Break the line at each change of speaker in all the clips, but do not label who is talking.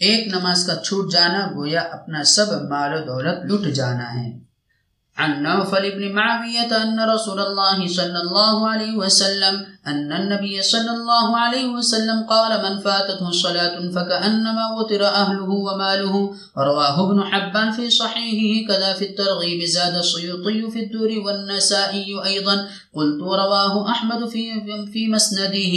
ایک نماز کا چھوٹ جانا گویا اپنا سب مال و دولت لٹ جانا ہے۔ عن نوفل بن معاوية أن رسول الله صلى الله عليه وسلم أن النبي صلى الله عليه وسلم قال من فاتته الصلاة فكأنما وطر أهله وماله رواه ابن حبان في صحيحه كذا في الترغيب زاد السيوطي في الدور والنسائي أيضا قلت رواه أحمد في, في مسنده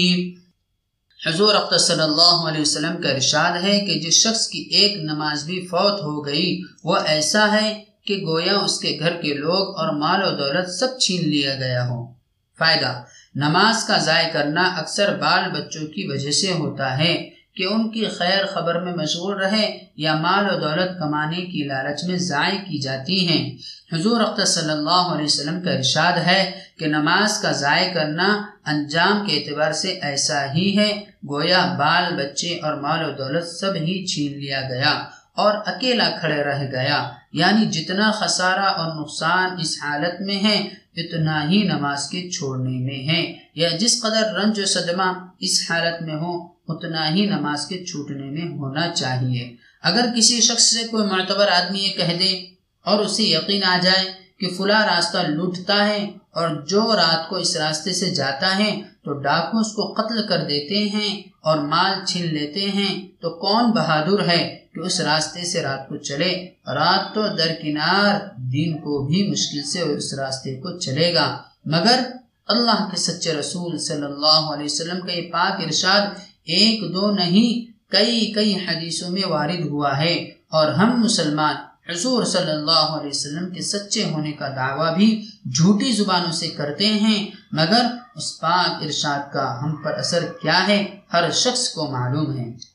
حضور اختر صلی اللہ علیہ وسلم کا ارشاد ہے کہ جس شخص کی ایک نماز بھی فوت ہو گئی، وہ ایسا ہے کہ گویا اس کے گھر کے لوگ اور مال و دولت سب چھین لیا گیا ہو۔ فائدہ، نماز کا ضائع کرنا اکثر بال بچوں کی وجہ سے ہوتا ہے۔ کہ ان کی خیر خبر میں مشغول رہے یا مال و دولت کمانے کی لالچ میں ضائع کی جاتی ہیں۔ حضور اختر صلی اللہ علیہ وسلم کا ارشاد ہے کہ نماز کا ضائع کرنا انجام کے اعتبار سے ایسا ہی ہے، گویا بال بچے اور مال و دولت سب ہی چھین لیا گیا۔ اور اکیلا کھڑے رہ گیا۔ یعنی جتنا خسارہ اور نقصان اس حالت میں ہے، اتنا ہی نماز کے چھوڑنے میں ہے۔ یا جس قدر رنج و صدمہ اس حالت میں ہو، اتنا ہی نماز کے چھوٹنے میں ہونا چاہیے۔ اگر کسی شخص سے کوئی معتبر آدمی یہ کہہ دے اور اسے یقین آ جائے کہ فلاں راستہ لوٹتا ہے اور جو رات کو اس راستے سے جاتا ہے تو ڈاکو اس کو قتل کر دیتے ہیں اور مال چھین لیتے ہیں، تو کون بہادر ہے کہ اس راستے سے رات کو چلے؟ رات تو درکنار دن کو بھی مشکل سے اس راستے کو چلے گا۔ مگر اللہ کے سچے رسول صلی اللہ علیہ وسلم کا یہ پاک ارشاد ایک دو نہیں، کئی کئی حدیثوں میں وارد ہوا ہے۔ اور ہم مسلمان حضور صلی اللہ علیہ وسلم کے سچے ہونے کا دعویٰ بھی جھوٹی زبانوں سے کرتے ہیں، مگر اس پاک ارشاد کا ہم پر اثر کیا ہے، ہر شخص کو معلوم ہے۔